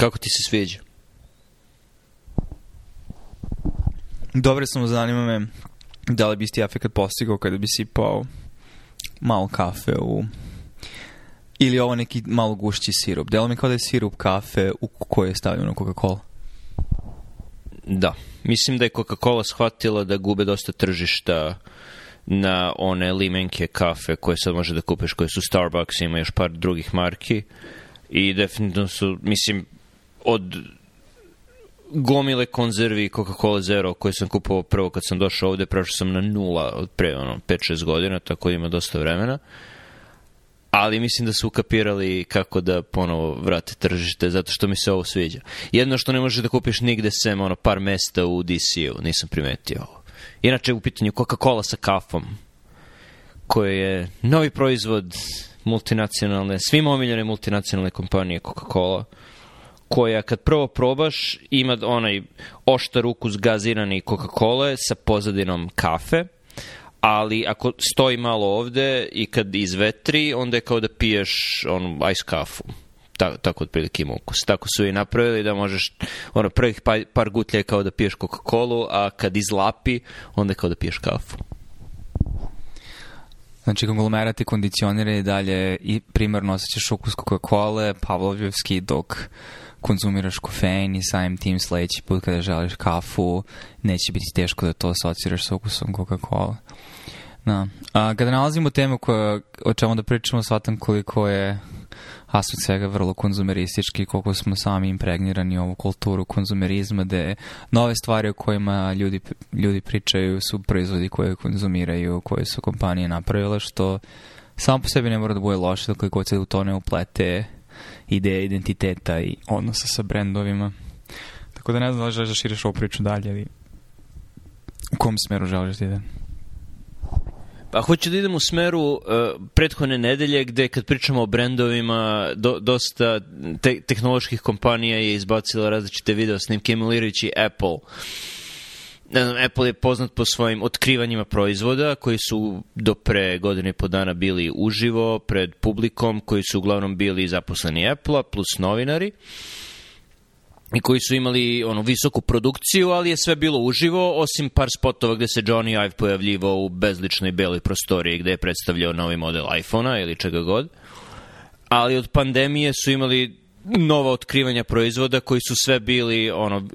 Kako ti se sviđa? Dobro, samo zanima me da li bi ti efekt postigao kada bi sipao malo kafe u ili ovo neki malo gušći sirup. Delo mi kao da je sirup kafe u koji je stavljeno Coca-Cola. Da. Mislim da je Coca-Cola shvatila da gube dosta tržišta na one limenke kafe koje sad može da kupiš, koje su Starbucks, ima još par drugih marki i definitivno su, mislim, od gomile konzervi Coca-Cola Zero koje sam kupovao prvo kad sam došao ovde, prešao sam na nula od pre ono, 5-6 godina, tako da ima dosta vremena. Ali mislim da su ukapirali kako da ponovo vrate tržište, zato što mi se ovo sviđa. Jedno što ne možeš da kupiš nigde sem ono, par mesta u DC-u, nisam primetio ovo. Inače, u pitanju Coca-Cola sa kafom, koje je novi proizvod multinacionalne, svim omiljene multinacionalne kompanije Coca-Cola, koja kad prvo probaš ima onaj oštar ukus gazirani Coca-Cola sa pozadinom kafe, ali ako stoji malo ovde i kad izvetri, onda je kao da piješ onu ice kafu. Ta, tako otprilike ima ukus. Tako su i napravili da možeš, ono, prvih par, par gutlja je kao da piješ Coca-Colu, a kad izlapi, onda je kao da piješ kafu. Znači, kondicionira i dalje i primarno osjećaš ukus Coca-Cola, Pavlovjevski, dok konzumiraš kofein i samim tim sledeći put kada želiš kafu, neće biti teško da to asociraš sa ukusom Coca-Cola. Da. A, kada nalazimo temu koja, o čemu da pričamo, shvatam koliko je aspekt svega vrlo konzumeristički, koliko smo sami impregnirani u ovu kulturu konzumerizma, gde nove stvari o kojima ljudi, ljudi pričaju su proizvodi koje konzumiraju, koje su kompanije napravile, što samo po sebi ne mora da bude loše, da koliko se u to ne uplete ideje identiteta i odnosa sa brendovima. Tako da ne znam da li želiš da širiš ovu priču dalje ili u kom smeru želiš da ide. Pa hoću da idem u smeru uh, prethodne nedelje gde kad pričamo o brendovima do, dosta te, tehnoloških kompanija je izbacila različite video snimke emulirajući Apple. Ne znam, Apple je poznat po svojim otkrivanjima proizvoda koji su do pre godine i po dana bili uživo pred publikom koji su uglavnom bili zaposleni Apple-a plus novinari. I koji su imali ono visoku produkciju, ali je sve bilo uživo, osim par spotova gde se Johnny Ive pojavljivao u bezličnoj beloj prostoriji gde je predstavljao novi model iPhone-a ili čega god. Ali od pandemije su imali nova otkrivanja proizvoda koji su sve bili ono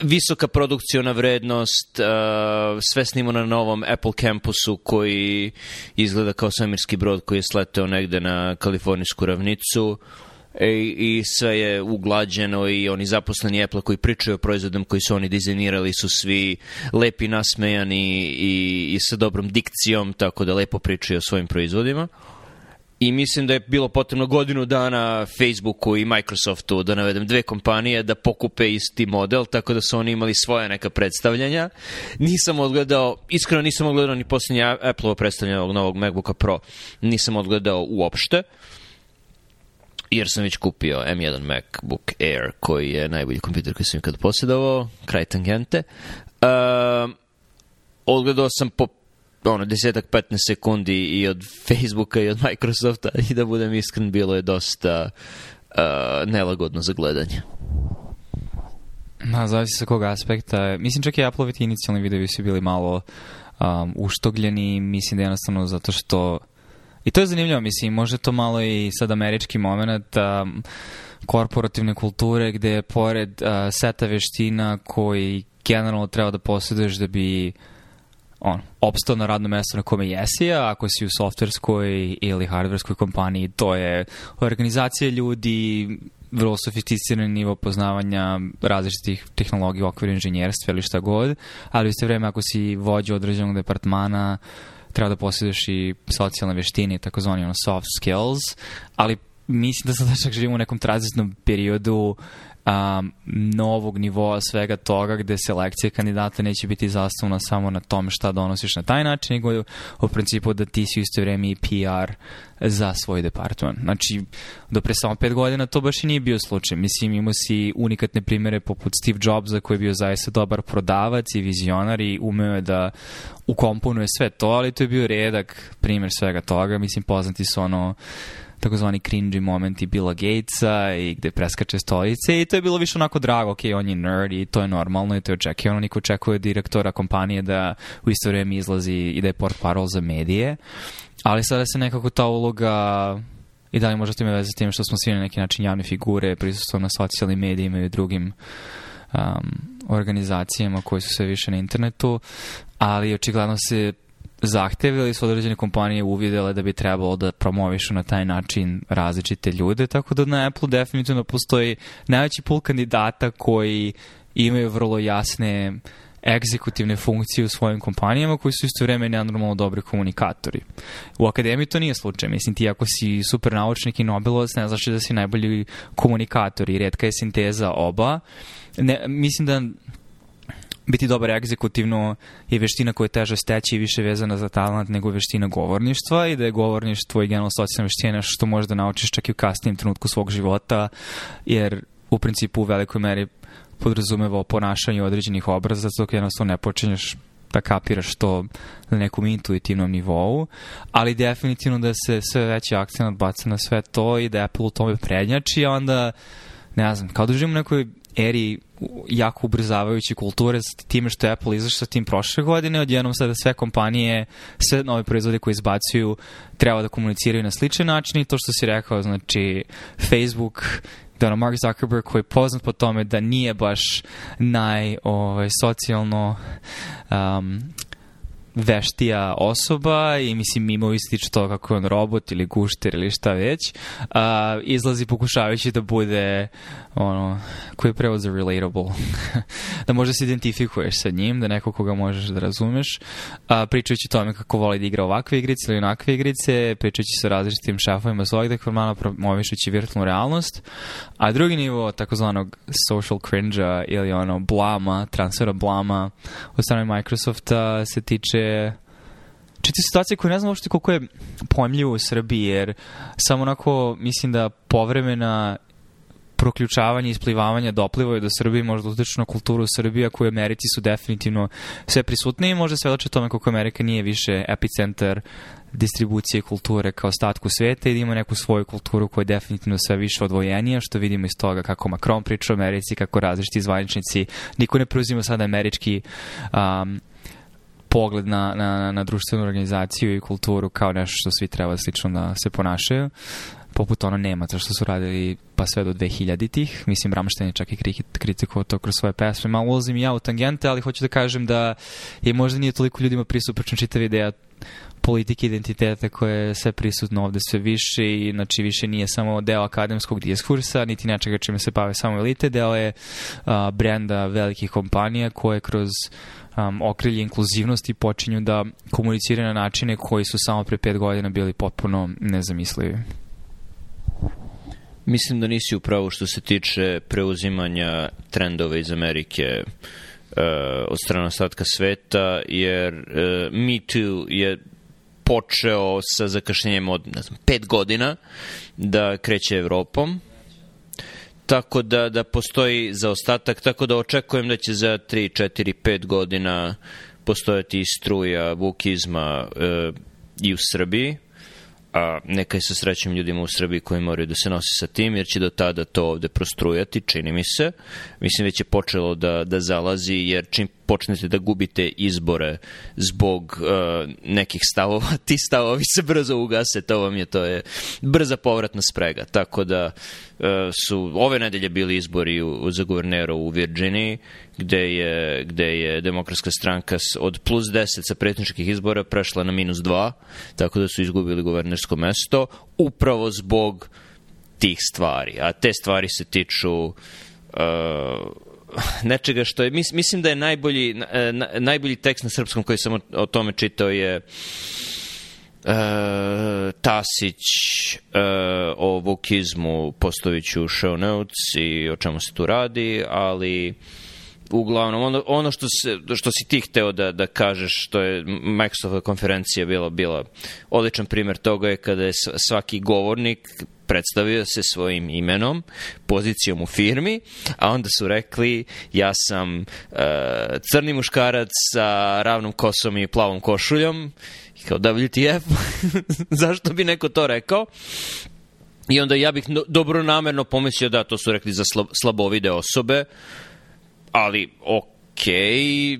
visoka produkciona vrednost, uh, sve snimo na novom Apple campusu koji izgleda kao svemirski brod koji je sleteo negde na kalifornijsku ravnicu. Uh, i, sve je uglađeno i oni zaposleni Apple koji pričaju o proizvodom koji su oni dizajnirali su svi lepi, nasmejani i, i sa dobrom dikcijom, tako da lepo pričaju o svojim proizvodima. I mislim da je bilo potrebno godinu dana Facebooku i Microsoftu, da navedem dve kompanije, da pokupe isti model, tako da su oni imali svoje neka predstavljanja. Nisam odgledao, iskreno nisam odgledao ni posljednje Apple-ovo predstavljanje ovog novog MacBooka Pro. Nisam odgledao uopšte. Jer sam već kupio M1 MacBook Air koji je najbolji kompjuter koji sam ikad posjedovao, kraj tangente. Uh, odgledao sam po ono, desetak, 15 sekundi i od Facebooka i od Microsofta i da budem iskren, bilo je dosta uh, nelagodno za gledanje. Na, zavisi sa kog aspekta. Mislim čak i Apple-oviti inicijalni videovi su bili malo um, uštogljeni, mislim da jednostavno zato što I to je zanimljivo, mislim, može to malo i sad američki moment um, korporativne kulture gde pored uh, seta veština koji generalno treba da posjeduješ da bi on, opstao na radno mesto na kome jesi, a ako si u softverskoj ili hardverskoj kompaniji, to je organizacija ljudi, vrlo sofisticirani nivo poznavanja različitih tehnologija u okviru inženjerstva ili šta god, ali u isto vreme ako si vođa određenog departmana, treba da posjeduješ i socijalne veštine, takozvani ono soft skills, ali mislim da sad čak živimo u nekom tranzitnom periodu um, novog nivoa svega toga gde selekcija kandidata neće biti zastavna samo na tome šta donosiš na taj način, nego u principu da ti si u isto vreme i PR za svoj departman. Znači, do pre samo pet godina to baš i nije bio slučaj. Mislim, imao si unikatne primere poput Steve Jobsa koji je bio zaista dobar prodavac i vizionar i umeo je da ukomponuje sve to, ali to je bio redak primer svega toga. Mislim, poznati su ono takozvani cringy momenti Billa Gatesa i gde preskače stolice i to je bilo više onako drago, ok, on je nerd i to je normalno i to je očekivano, niko očekuje direktora kompanije da u isto vreme izlazi i da je port parol za medije, ali sada se nekako ta uloga i da li možda to ima veze s tim što smo svi na neki način javne figure, prisustvo na socijalnim medijima i drugim um, organizacijama koji su sve više na internetu, ali očigledno se zahtevili su određene kompanije uvidele da bi trebalo da promovišu na taj način različite ljude, tako da na Apple definitivno postoji najveći pul kandidata koji imaju vrlo jasne egzekutivne funkcije u svojim kompanijama koji su isto vreme nenormalno dobri komunikatori. U akademiji to nije slučaj. Mislim, ti ako si super naučnik i Nobelovac, ne znaš da si najbolji komunikator i redka je sinteza oba. Ne, mislim da biti dobar egzekutivno je veština koja je teže steći i više vezana za talent nego veština govorništva i da je govorništvo i generalno socijalna veština što možeš da naučiš čak i u kasnijem trenutku svog života jer u principu u velikoj meri podrazumeva ponašanje određenih obraza, zato jednostavno ne počinješ da kapiraš to na nekom intuitivnom nivou, ali definitivno da se sve veći akcent baca na sve to i da Apple u tome prednjači, a onda, ne znam, kao da živimo u nekoj eri jako ubrzavajuće kulture s time što je Apple izašao sa tim prošle godine, odjednom sada sve kompanije, sve nove proizvode koje izbacuju treba da komuniciraju na sličan način i to što si rekao, znači Facebook da ono Mark Zuckerberg koji je poznat po tome da nije baš naj ovaj, socijalno um, veštija osoba i mislim ima ističe to kako je on robot ili gušter ili šta već uh, izlazi pokušavajući da bude ono, koji je prevod za relatable. Da možda se identifikuješ sa njim da neko koga možeš da razumeš uh, pričajući tome kako voli da igra ovakve igrice ili onakve igrice pričajući sa različitim šefovima svojeg dekvarmana promovišući virtualnu realnost a drugi nivo takozvanog social cringe ili ono blama, transfera blama od strane Microsofta se tiče je čiti situacije koje ne znam uopšte koliko je pojemljivo u Srbiji, jer samo onako mislim da povremena proključavanje i isplivavanja doplivaju do Srbije možda utiču na kulturu Srbije koje u Americi su definitivno sve prisutne i možda svedoče tome kako Amerika nije više epicentar distribucije kulture kao ostatku sveta i da ima neku svoju kulturu koja je definitivno sve više odvojenija, što vidimo iz toga kako Macron priča o Americi, kako različiti zvaničnici, niko ne preuzima sada američki um, pogled na, na, na društvenu organizaciju i kulturu kao nešto što svi treba slično da se ponašaju poput ono Nemaca što su radili pa sve do 2000-ih. Mislim, Ramštajn je čak i kritikovao to kroz svoje pesme. Malo ulazim ja u tangente, ali hoću da kažem da je možda nije toliko ljudima prisupračno čitav ideja politike identiteta koje je sve prisutno ovde sve više i znači više nije samo deo akademskog diskursa, niti nečega čime se bave samo elite, deo je uh, brenda velikih kompanija koje kroz um, okrilje inkluzivnosti počinju da komuniciraju na načine koji su samo pre pet godina bili potpuno nezamislivi. Mislim da nisi upravo što se tiče preuzimanja trendova iz Amerike uh, od strana ostatka sveta, jer uh, Me Too je počeo sa zakašnjenjem od ne znam, pet godina da kreće Evropom tako da, da postoji zaostatak, tako da očekujem da će za 3, 4, 5 godina postojati struja vukizma e, i u Srbiji, a neka je sa srećnim ljudima u Srbiji koji moraju da se nosi sa tim, jer će do tada to ovde prostrujati, čini mi se. Mislim već je počelo da, da zalazi, jer čim počnete da gubite izbore zbog uh, nekih stavova, ti stavovi se brzo ugase, to vam je, to je brza povratna sprega. Tako da uh, su ove nedelje bili izbori u, za guvernera u Virginiji, gde je, gde je demokratska stranka od plus 10 sa pretničkih izbora prešla na minus 2, tako da su izgubili guvernersko mesto, upravo zbog tih stvari. A te stvari se tiču uh, nečega što je, mislim da je najbolji, na, najbolji tekst na srpskom koji sam o, o tome čitao je Uh, Tasić uh, o vukizmu postoviću show notes i o čemu se tu radi, ali uglavnom ono, ono što, se, što si ti hteo da, da kažeš što je Microsoftova konferencija bila, bila odličan primer toga je kada je svaki govornik predstavio se svojim imenom, pozicijom u firmi, a onda su rekli ja sam uh, crni muškarac sa ravnom kosom i plavom košuljom. I kao WTF, zašto bi neko to rekao? I onda ja bih no, dobro namerno pomislio da to su rekli za sla, slabovide osobe, ali okay,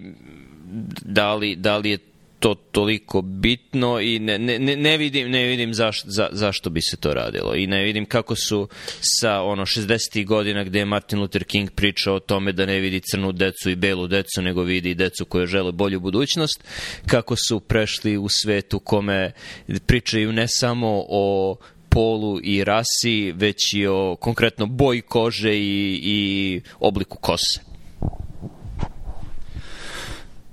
da li, da li je to toliko bitno i ne, ne, ne vidim, ne vidim zaš, za, zašto bi se to radilo i ne vidim kako su sa ono 60. godina gde je Martin Luther King pričao o tome da ne vidi crnu decu i belu decu nego vidi decu koje žele bolju budućnost kako su prešli u svetu kome pričaju ne samo o polu i rasi, već i o konkretno boji kože i, i obliku kose.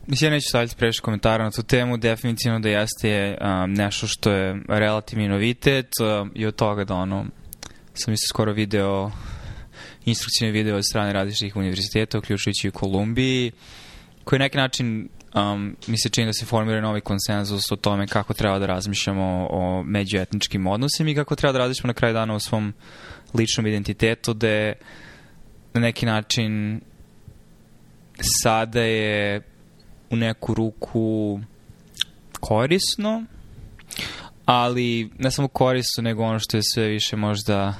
Mislim, ja neću staviti previše komentara na tu temu, definitivno da jeste um, nešto što je relativni novitet um, i od toga da ono, sam isto skoro video instrukcijne video od strane različitih univerziteta, uključujući u Kolumbiji, koji na neki način um, mi se čini da se formira novi konsenzus o tome kako treba da razmišljamo o međuetničkim odnosima i kako treba da razmišljamo na kraju dana o svom ličnom identitetu, da na neki način sada je u neku ruku korisno, ali ne samo korisno, nego ono što je sve više možda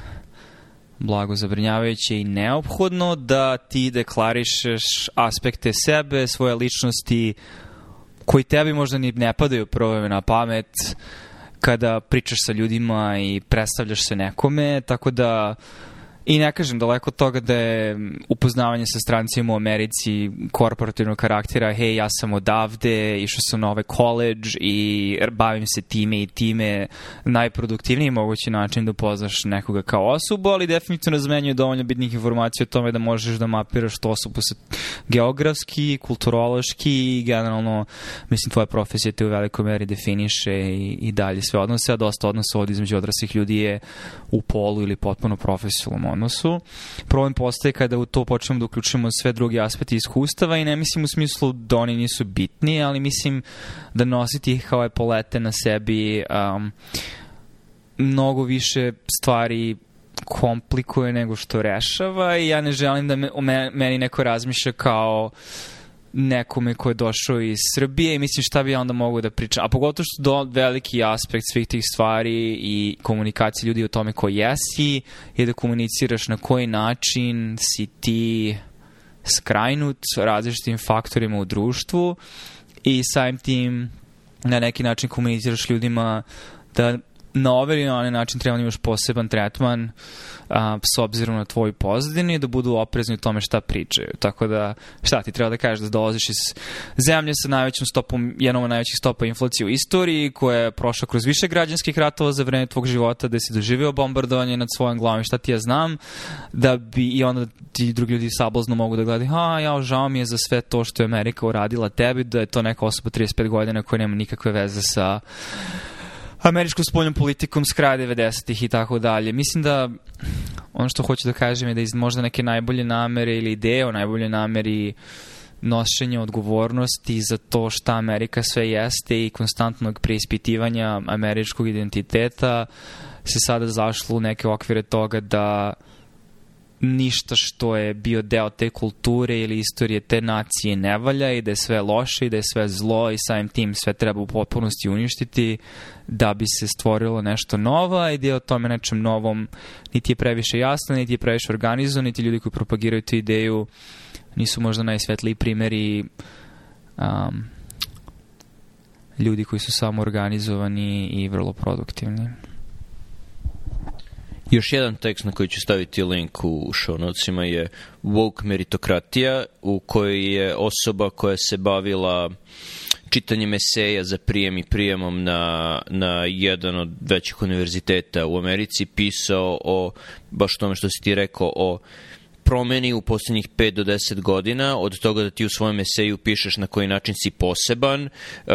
blago zabrinjavajuće i neophodno da ti deklarišeš aspekte sebe, svoje ličnosti koji tebi možda ni ne padaju prvo na pamet kada pričaš sa ljudima i predstavljaš se nekome, tako da I ne kažem daleko od toga da je upoznavanje sa strancima u Americi korporativnog karaktera, hej, ja sam odavde, išao sam na ovaj college i bavim se time i time najproduktivniji mogući način da upoznaš nekoga kao osobu, ali definitivno zamenjuje dovoljno bitnih informacija o tome da možeš da mapiraš tu osobu sa geografski, kulturološki i generalno, mislim, tvoja profesija te u velikoj meri definiše i, i dalje sve odnose, a dosta odnosa ovdje između odraslih ljudi je u polu ili potpuno profesionalnom odnosu. Problem postaje kada u to počnemo da uključujemo sve druge aspekte iskustava i ne mislim u smislu da oni nisu bitni, ali mislim da nositi ih kao epolete na sebi um, mnogo više stvari komplikuje nego što rešava i ja ne želim da me, meni neko razmišlja kao uh, nekome ko je došao iz Srbije i mislim šta bi ja onda mogu da pričam. A pogotovo što do veliki aspekt svih tih stvari i komunikacije ljudi o tome ko jesi je da komuniciraš na koji način si ti skrajnut različitim faktorima u društvu i samim tim na neki način komuniciraš ljudima da na ovaj ili na onaj način treba da imaš poseban tretman a, s obzirom na tvoju pozadinu i da budu oprezni u tome šta pričaju. Tako da, šta ti treba da kažeš da dolaziš iz zemlje sa najvećom stopom, jednom od najvećih stopa inflacije u istoriji, koja je prošla kroz više građanskih ratova za vreme tvog života, da si doživio bombardovanje nad svojom glavom i šta ti ja znam, da bi i onda ti drugi ljudi sablazno mogu da gledaju, a ja, žao mi je za sve to što je Amerika uradila tebi, da je to neka osoba 35 godina koja nema nikakve veze sa američkom spoljnom politikom s kraja 90-ih i tako dalje. Mislim da ono što hoću da kažem je da iz možda neke najbolje namere ili ideje o najbolje nameri nošenja odgovornosti za to šta Amerika sve jeste i konstantnog preispitivanja američkog identiteta se sada zašlo u neke okvire toga da ništa što je bio deo te kulture ili istorije te nacije ne valja i da je sve loše i da je sve zlo i samim tim sve treba u potpunosti uništiti da bi se stvorilo nešto novo i da je o tome nečem novom niti je previše jasno, niti je previše organizovan, niti ljudi koji propagiraju tu ideju nisu možda najsvetliji primeri um, ljudi koji su samo organizovani i vrlo produktivni. Još jedan tekst na koji ću staviti link u show notesima je Woke meritokratija u kojoj je osoba koja se bavila čitanjem eseja za prijem i prijemom na, na jedan od većih univerziteta u Americi pisao o, baš tome što si ti rekao, o promeni u poslednjih 5 do 10 godina, od toga da ti u svojem eseju pišeš na koji način si poseban, uh,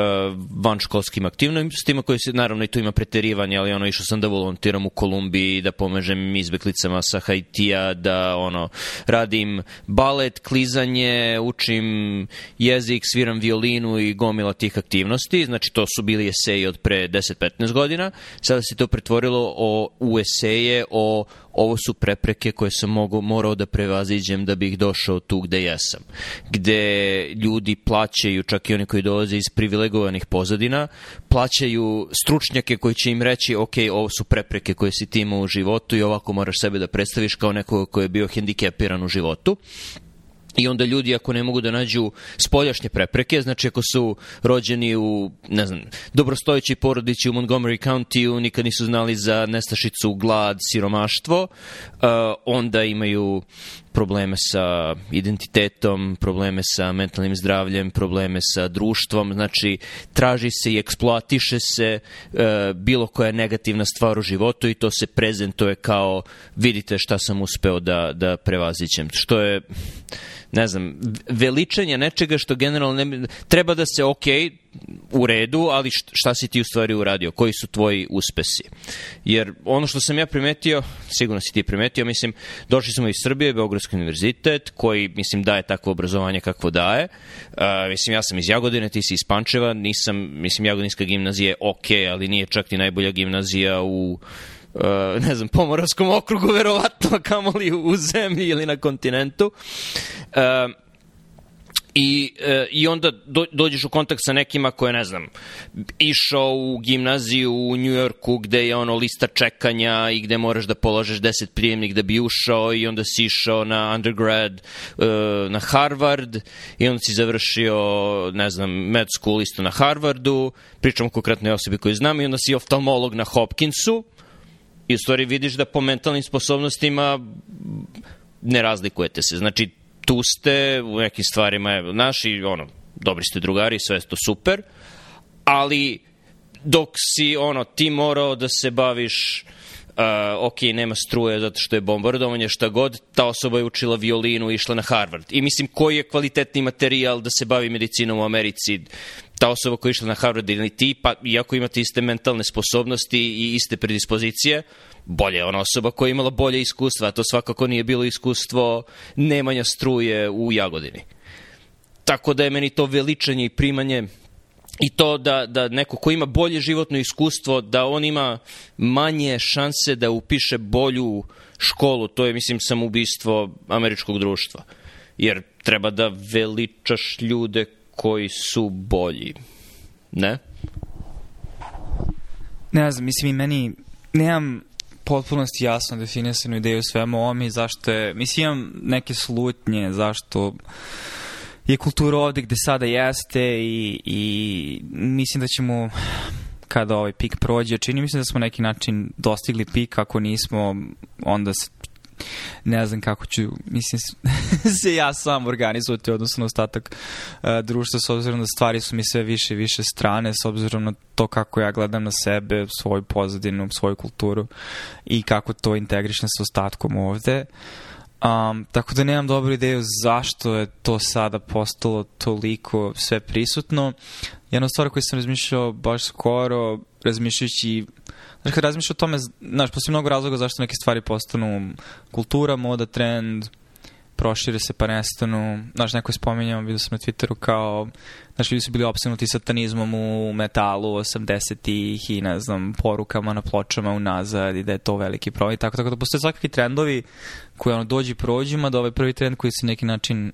van školskim aktivnostima, koji se, naravno i tu ima preterivanje, ali ono, išao sam da volontiram u Kolumbiji, da pomažem izbeklicama sa Haitija, da ono, radim balet, klizanje, učim jezik, sviram violinu i gomila tih aktivnosti, znači to su bili eseji od pre 10-15 godina, sada se to pretvorilo o, u eseje o ovo su prepreke koje sam mogo, morao da prevaziđem da bih došao tu gde jesam. Gde ljudi plaćaju, čak i oni koji dolaze iz privilegovanih pozadina, plaćaju stručnjake koji će im reći, ok, ovo su prepreke koje si ti imao u životu i ovako moraš sebe da predstaviš kao nekoga koji je bio hendikepiran u životu. I onda ljudi ako ne mogu da nađu spoljašnje prepreke, znači ako su rođeni u, ne znam, dobrostojeći porodici u Montgomery County, nikad nisu znali za nestašicu, glad, siromaštvo, onda imaju probleme sa identitetom, probleme sa mentalnim zdravljem, probleme sa društvom, znači traži se i eksploatiše se uh, bilo koja negativna stvar u životu i to se prezentuje kao vidite šta sam uspeo da, da prevazićem, što je ne znam, veličanje nečega što generalno ne, treba da se ok, u redu, ali šta si ti u stvari uradio, koji su tvoji uspesi. Jer ono što sam ja primetio, sigurno si ti primetio, mislim, došli smo iz Srbije, Beogradski univerzitet, koji, mislim, daje takvo obrazovanje kakvo daje. Uh, mislim, ja sam iz Jagodine, ti si iz Pančeva, nisam, mislim, Jagodinska gimnazija je ok, ali nije čak ni najbolja gimnazija u Uh, ne znam, Pomoravskom okrugu, verovatno, kamoli u zemlji ili na kontinentu. Uh, I, e, I onda do, dođeš u kontakt sa nekima koje, ne znam, išao u gimnaziju u Njujorku gde je ono lista čekanja i gde moraš da položeš 10 prijemnik da bi ušao i onda si išao na undergrad e, na Harvard i onda si završio, ne znam, med school isto na Harvardu, pričam o konkretnoj osobi koju znam i onda si oftalmolog na Hopkinsu i u stvari vidiš da po mentalnim sposobnostima ne razlikujete se. Znači, tu ste u nekim stvarima, naši, ono, dobri ste drugari, sve je to super, ali dok si, ono, ti morao da se baviš ok, nema struje zato što je bombardovanje, šta god, ta osoba je učila violinu i išla na Harvard. I mislim, koji je kvalitetni materijal da se bavi medicinom u Americi? Ta osoba koja je išla na Harvard ili ti, pa iako imate iste mentalne sposobnosti i iste predispozicije, bolje je ona osoba koja je imala bolje iskustva, a to svakako nije bilo iskustvo nemanja struje u Jagodini. Tako da je meni to veličanje i primanje i to da, da neko ko ima bolje životno iskustvo, da on ima manje šanse da upiše bolju školu, to je, mislim, samoubistvo američkog društva. Jer treba da veličaš ljude koji su bolji. Ne? Ne znam, mislim i meni, nemam potpunosti jasno definisanu ideju svemu ovom i zašto je, mislim imam neke slutnje zašto je kultura ovde gde sada jeste i, i mislim da ćemo kada ovaj pik prođe, čini mi se da smo neki način dostigli pik, ako nismo, onda se ne znam kako ću, mislim, se ja sam organizovati odnosno ostatak uh, društva s obzirom da stvari su mi sve više i više strane s obzirom na to kako ja gledam na sebe, svoju pozadinu, svoju kulturu i kako to integrišem sa ostatkom ovde. Um, tako da nemam dobru ideju zašto je to sada postalo toliko sve prisutno. Jedna stvar koju sam razmišljao baš skoro, razmišljajući Znaš, kad razmišljaš o tome, znaš, postoji mnogo razloga zašto neke stvari postanu kultura, moda, trend, prošire se pa nestanu. Znaš, neko je spominjao, vidio sam na Twitteru kao, znaš, ljudi su bili opsenuti satanizmom u metalu 80-ih i, ne znam, porukama na pločama unazad i da je to veliki problem. Tako, tako da postoje svakakvi trendovi koji ono dođi prođima, da ovaj prvi trend koji se neki način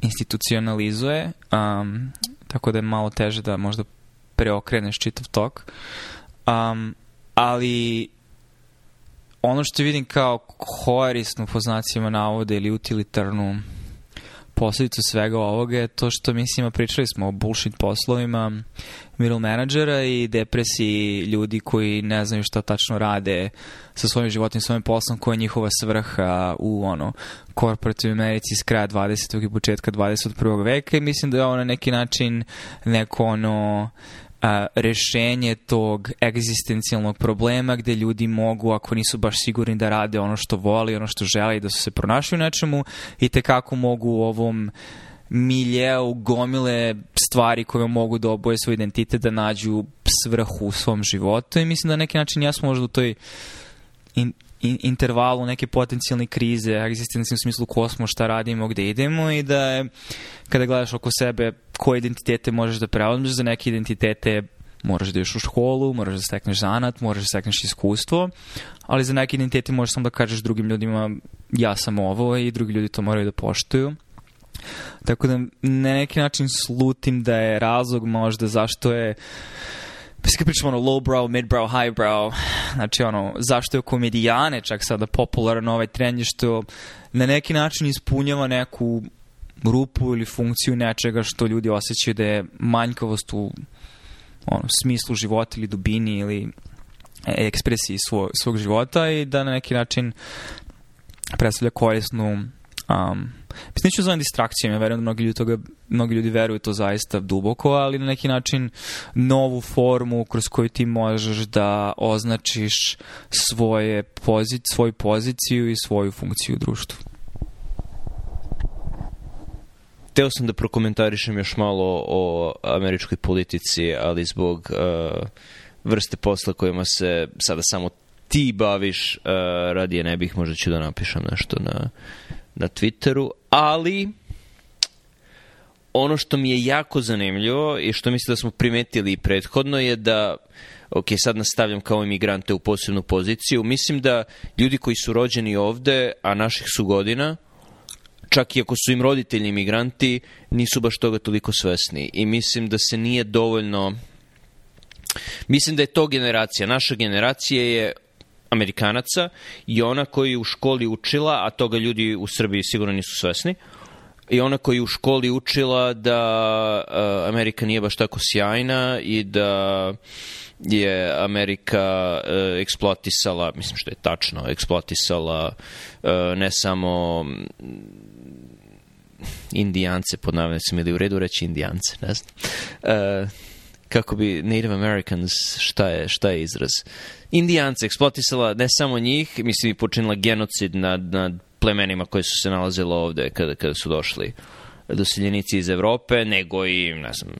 institucionalizuje, um, tako da je malo teže da možda preokreneš čitav tok. Um, ali ono što vidim kao korisnu po znacima navode ili utilitarnu posledicu svega ovoga je to što mislim, pričali smo o bullshit poslovima middle menadžera i depresiji ljudi koji ne znaju šta tačno rade sa svojim životom, svojim poslom, koja je njihova svrha u ono korporativnoj Americi s kraja 20. i početka 21. veka i mislim da je ovo na neki način neko ono a, rešenje tog egzistencijalnog problema gde ljudi mogu, ako nisu baš sigurni da rade ono što voli, ono što žele i da su se pronašli u nečemu i tekako mogu u ovom miljeu gomile stvari koje mogu da oboje svoj identitet, da nađu svrhu u svom životu i mislim da na neki način ja smo možda u toj in, in, intervalu neke potencijalne krize, egzistencijne u smislu ko smo, šta radimo, gde idemo i da je, kada gledaš oko sebe koje identitete možeš da preuzmeš, za neke identitete moraš da ideš u školu, moraš da stekneš zanat, moraš da stekneš iskustvo, ali za neke identiteti možeš samo da kažeš drugim ljudima ja sam ovo i drugi ljudi to moraju da poštuju. Tako da na neki način slutim da je razlog možda zašto je Pa kad pričamo ono lowbrow, midbrow, highbrow, znači ono, zašto je komedijane čak sada popularan ovaj trend je što na neki način ispunjava neku rupu ili funkciju nečega što ljudi osjećaju da je manjkavost u ono, smislu života ili dubini ili ekspresiji svog, svog života i da na neki način predstavlja korisnu um, neću zovem distrakcijom, ja verujem da mnogi ljudi, toga, mnogi ljudi veruju to zaista duboko, ali na neki način novu formu kroz koju ti možeš da označiš svoje pozic, svoju poziciju i svoju funkciju u društvu. Teo sam da prokomentarišem još malo o američkoj politici, ali zbog uh, vrste posla kojima se sada samo ti baviš, uh, radije ne bih, možda ću da napišem nešto na, na Twitteru, ali ono što mi je jako zanimljivo i što mislim da smo primetili prethodno je da ok, sad nastavljam kao imigrante u posebnu poziciju, mislim da ljudi koji su rođeni ovde, a naših su godina, čak i ako su im roditelji imigranti, nisu baš toga toliko svesni. I mislim da se nije dovoljno... Mislim da je to generacija. Naša generacija je Amerikanaca i ona koji je u školi učila, a toga ljudi u Srbiji sigurno nisu svesni, i ona koji je u školi učila da uh, Amerika nije baš tako sjajna i da je Amerika uh, eksploatisala, mislim što je tačno, eksploatisala uh, ne samo indijance pod navodnicima ili u redu reći indijance, ne znam. Uh, kako bi Native Americans, šta je, šta je izraz? Indijance eksploatisala ne samo njih, mislim i počinila genocid nad, nad plemenima koje su se nalazile ovde kada, kada su došli doseljenici iz Evrope, nego i, ne znam,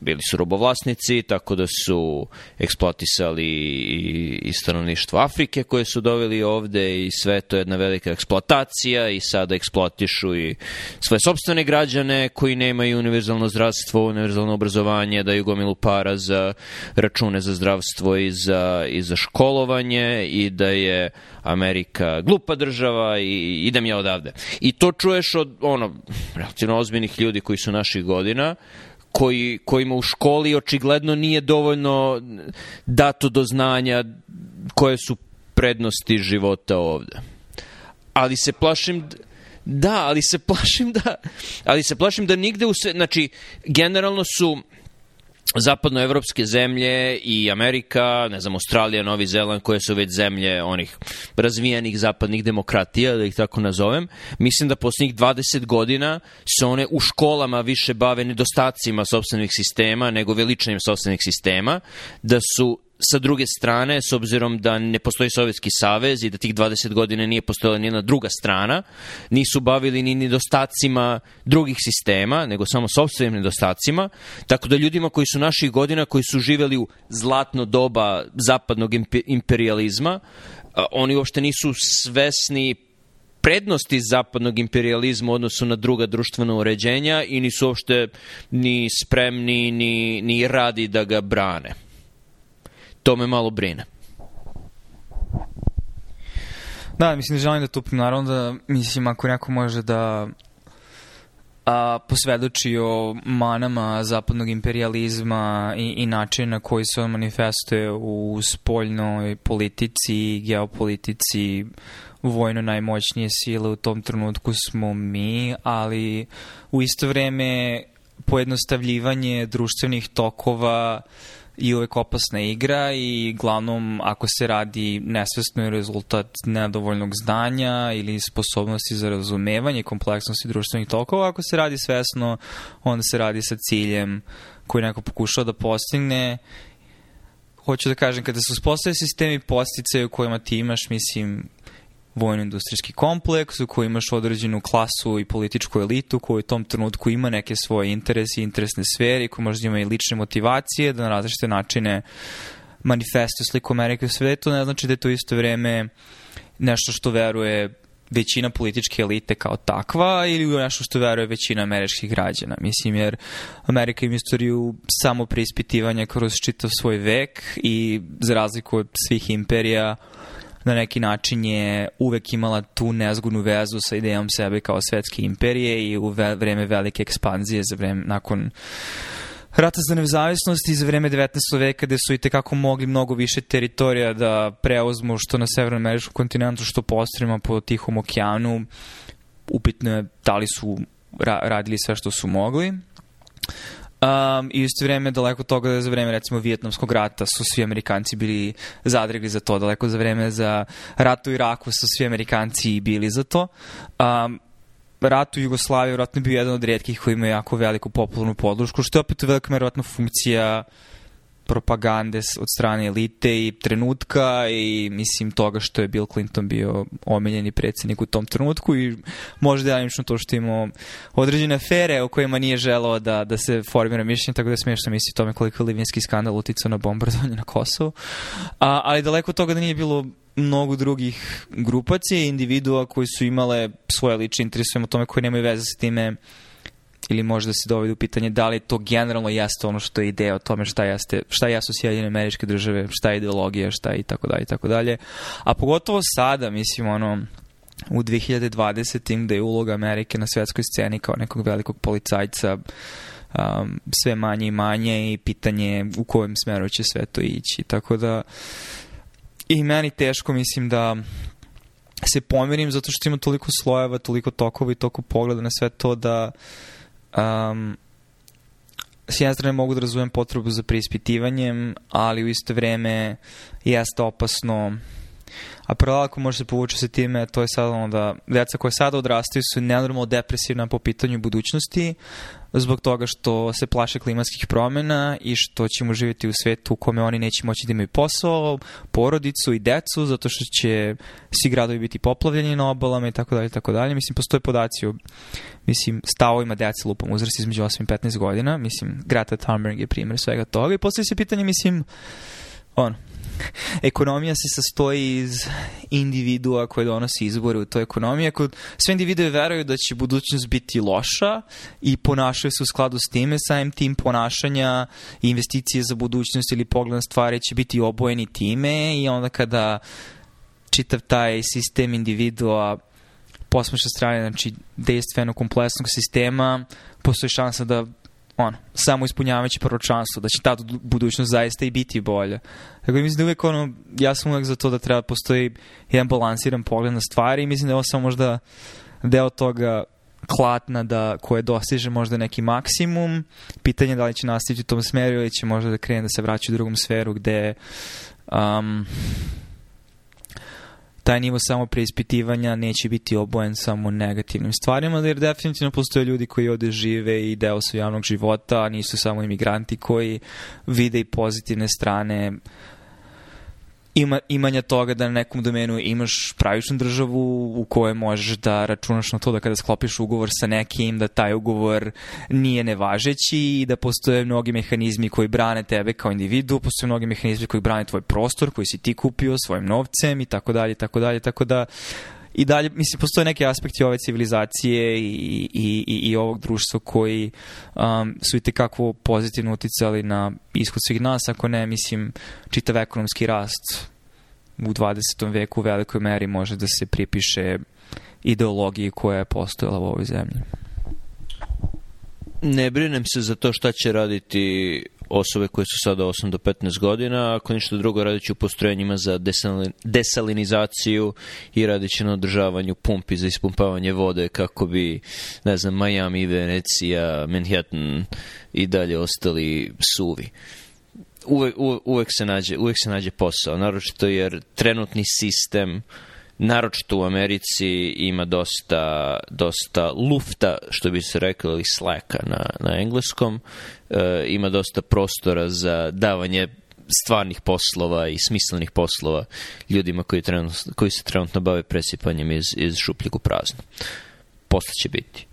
bili su robovlasnici, tako da su eksploatisali i, i stanovništvo Afrike koje su doveli ovde i sve to je jedna velika eksploatacija i sada eksploatišu i svoje sobstvene građane koji nemaju univerzalno zdravstvo, univerzalno obrazovanje, daju gomilu para za račune za zdravstvo i za, i za školovanje i da je Amerika glupa država i idem ja odavde. I to čuješ od ono, relativno ozbiljnih ljudi koji su naših godina, koji, kojima u školi očigledno nije dovoljno dato do znanja koje su prednosti života ovde. Ali se plašim da, ali se plašim da ali se plašim da nigde u se, znači generalno su zapadnoevropske zemlje i Amerika, ne znam, Australija, Novi Zeland, koje su već zemlje onih razvijenih zapadnih demokratija, da ih tako nazovem, mislim da posljednjih 20 godina se one u školama više bave nedostacima sobstvenih sistema nego veličanjem sobstvenih sistema, da su sa druge strane, s obzirom da ne postoji Sovjetski savez i da tih 20 godina nije postojala nijedna druga strana, nisu bavili ni nedostacima drugih sistema, nego samo sobstvenim nedostacima, tako da ljudima koji su naših godina, koji su živeli u zlatno doba zapadnog imperializma, oni uopšte nisu svesni prednosti zapadnog imperializma u odnosu na druga društvena uređenja i nisu uopšte ni spremni ni, ni radi da ga brane to me malo brine. Da, mislim da želim da tu naravno da, mislim, ako neko može da a, posvedoči o manama zapadnog imperializma i, i način na koji se on manifestuje u spoljnoj politici, geopolitici, vojno najmoćnije sile u tom trenutku smo mi, ali u isto vreme pojednostavljivanje društvenih tokova i uvek opasna igra i glavnom ako se radi nesvesno je rezultat nedovoljnog znanja ili sposobnosti za razumevanje kompleksnosti društvenih tokova, ako se radi svesno onda se radi sa ciljem koji neko pokušao da postigne. Hoću da kažem, kada se uspostavljaju sistemi postice u kojima ti imaš, mislim, vojno-industrijski kompleks u kojoj imaš određenu klasu i političku elitu koja u tom trenutku ima neke svoje interese i interesne sfere i koja možda ima i lične motivacije da na različite načine manifestuje sliku Amerike u svetu, ne znači da je to isto vreme nešto što veruje većina političke elite kao takva ili u nešto što veruje većina američkih građana. Mislim, jer Amerika ima istoriju samo preispitivanja kroz čitav svoj vek i za razliku od svih imperija na neki način je uvek imala tu nezgodnu vezu sa idejom sebe kao svetske imperije i u vreme velike ekspanzije za vreme nakon rata za nezavisnost i za vreme 19. veka gde su i tekako mogli mnogo više teritorija da preuzmu što na severnoameričkom kontinentu, što po ostrima po Tihom okeanu. Upitno je da li su ra radili sve što su mogli. Um, I isto vreme, daleko toga da za vreme recimo Vijetnamskog rata su svi Amerikanci bili zadregli za to, daleko za vreme za rat u Iraku su svi Amerikanci bili za to. Um, rat u Jugoslaviji vjerojatno bio jedan od redkih koji ima jako veliku popularnu podlošku, što je opet velika vjerojatno funkcija propagande od strane elite i trenutka i mislim toga što je Bill Clinton bio omiljeni predsednik u tom trenutku i možda delimično to što imamo određene afere o kojima nije želao da, da se formira mišljenje, tako da je smiješno misli tome koliko je Livinski skandal uticao na bombardovanje na Kosovu. A, ali daleko od toga da nije bilo mnogo drugih grupacija i individua koji su imale svoje lične interese o tome koji nemaju veze sa time ili možda se dovede u pitanje da li to generalno jeste ono što je ideja o tome šta, jeste, šta jesu Sjedinjene američke države, šta je ideologija, šta je i tako dalje i tako dalje. A pogotovo sada, mislim, ono, u 2020. gde je uloga Amerike na svetskoj sceni kao nekog velikog policajca um, sve manje i manje i pitanje u kojem smeru će sve to ići. Tako da i meni teško mislim da se pomirim zato što ima toliko slojeva, toliko tokova i toliko pogleda na sve to da um, s jedne strane mogu da razumem potrebu za preispitivanjem, ali u isto vreme jeste opasno. A prvo ako može se povući sa time, to je sad ono da deca koje sada odrastaju su nenormalno depresivna po pitanju budućnosti, zbog toga što se plaše klimatskih promjena i što ćemo živjeti u svetu u kome oni neće moći da imaju posao, porodicu i decu, zato što će svi gradovi biti poplavljeni na obalama i tako dalje tako dalje. Mislim, postoje podaci o mislim, stavovima deca lupom uzrast između 8 i 15 godina. Mislim, Greta Thunberg je primjer svega toga i postoji se pitanje, mislim, ono, ekonomija se sastoji iz individua koje donosi izbore u toj ekonomiji. Ako sve individue veruju da će budućnost biti loša i ponašaju se u skladu s time, samim tim ponašanja i investicije za budućnost ili pogled na stvari će biti obojeni time i onda kada čitav taj sistem individua posmeša strane, znači dejstveno kompleksnog sistema, postoji šansa da ono, samo ispunjavajući proročanstvo, da će ta budućnost zaista i biti bolja. Tako da mislim da uvek ono, ja sam uvek za to da treba postoji jedan balansiran pogled na stvari i mislim da je ovo samo možda deo toga klatna da, koje dostiže možda neki maksimum. Pitanje da li će nastaviti u tom smeru ili će možda da krene da se vraća u drugom sferu gde um, taj nivo samo preispitivanja neće biti obojen samo negativnim stvarima, jer definitivno postoje ljudi koji ovde žive i deo su javnog života, nisu samo imigranti koji vide i pozitivne strane ima, imanja toga da na nekom domenu imaš pravičnu državu u kojoj možeš da računaš na to da kada sklopiš ugovor sa nekim, da taj ugovor nije nevažeći i da postoje mnogi mehanizmi koji brane tebe kao individu, postoje mnogi mehanizmi koji brane tvoj prostor koji si ti kupio svojim novcem i tako dalje, tako dalje, tako da i dalje, mislim, postoje neki aspekti ove civilizacije i, i, i, i ovog društva koji um, su i tekako pozitivno uticali na ishod svih nas, ako ne, mislim, čitav ekonomski rast u 20. veku u velikoj meri može da se pripiše ideologiji koja je postojala u ovoj zemlji. Ne brinem se za to šta će raditi osobe koje su sada 8 do 15 godina, ako ništa drugo radit će u postrojenjima za desalinizaciju i radit će na održavanju pumpi za ispumpavanje vode kako bi, ne znam, Miami, Venecija, Manhattan i dalje ostali suvi. Uvek, uvek, se nađe, uvek se nađe posao, naročito jer trenutni sistem uh, naročito u Americi ima dosta, dosta lufta, što bi se reklo, ili sleka na, na engleskom. E, ima dosta prostora za davanje stvarnih poslova i smislenih poslova ljudima koji, trenutno, koji se trenutno bave presipanjem iz, iz šupljeg u prazno. Posle će biti.